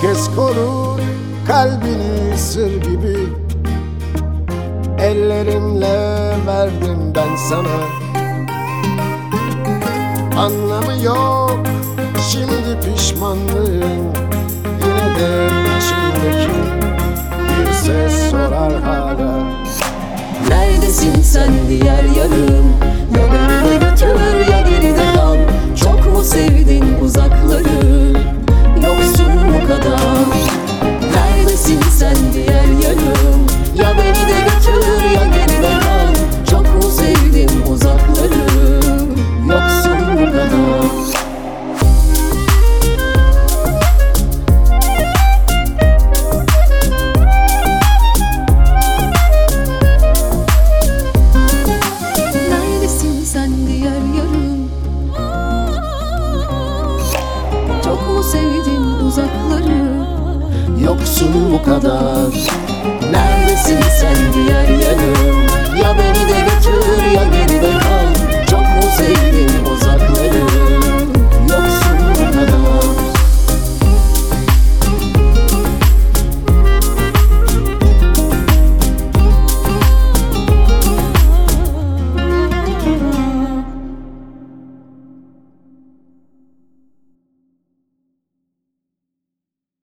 Herkes korur kalbini sır gibi. Ellerimle verdim ben sana. Anlamı yok şimdi pişmanlığın. Yine de içimdeki bir ses sorar hala. Neredesin sen diğer yarım uzakları Yoksun bu kadar Neredesin sen?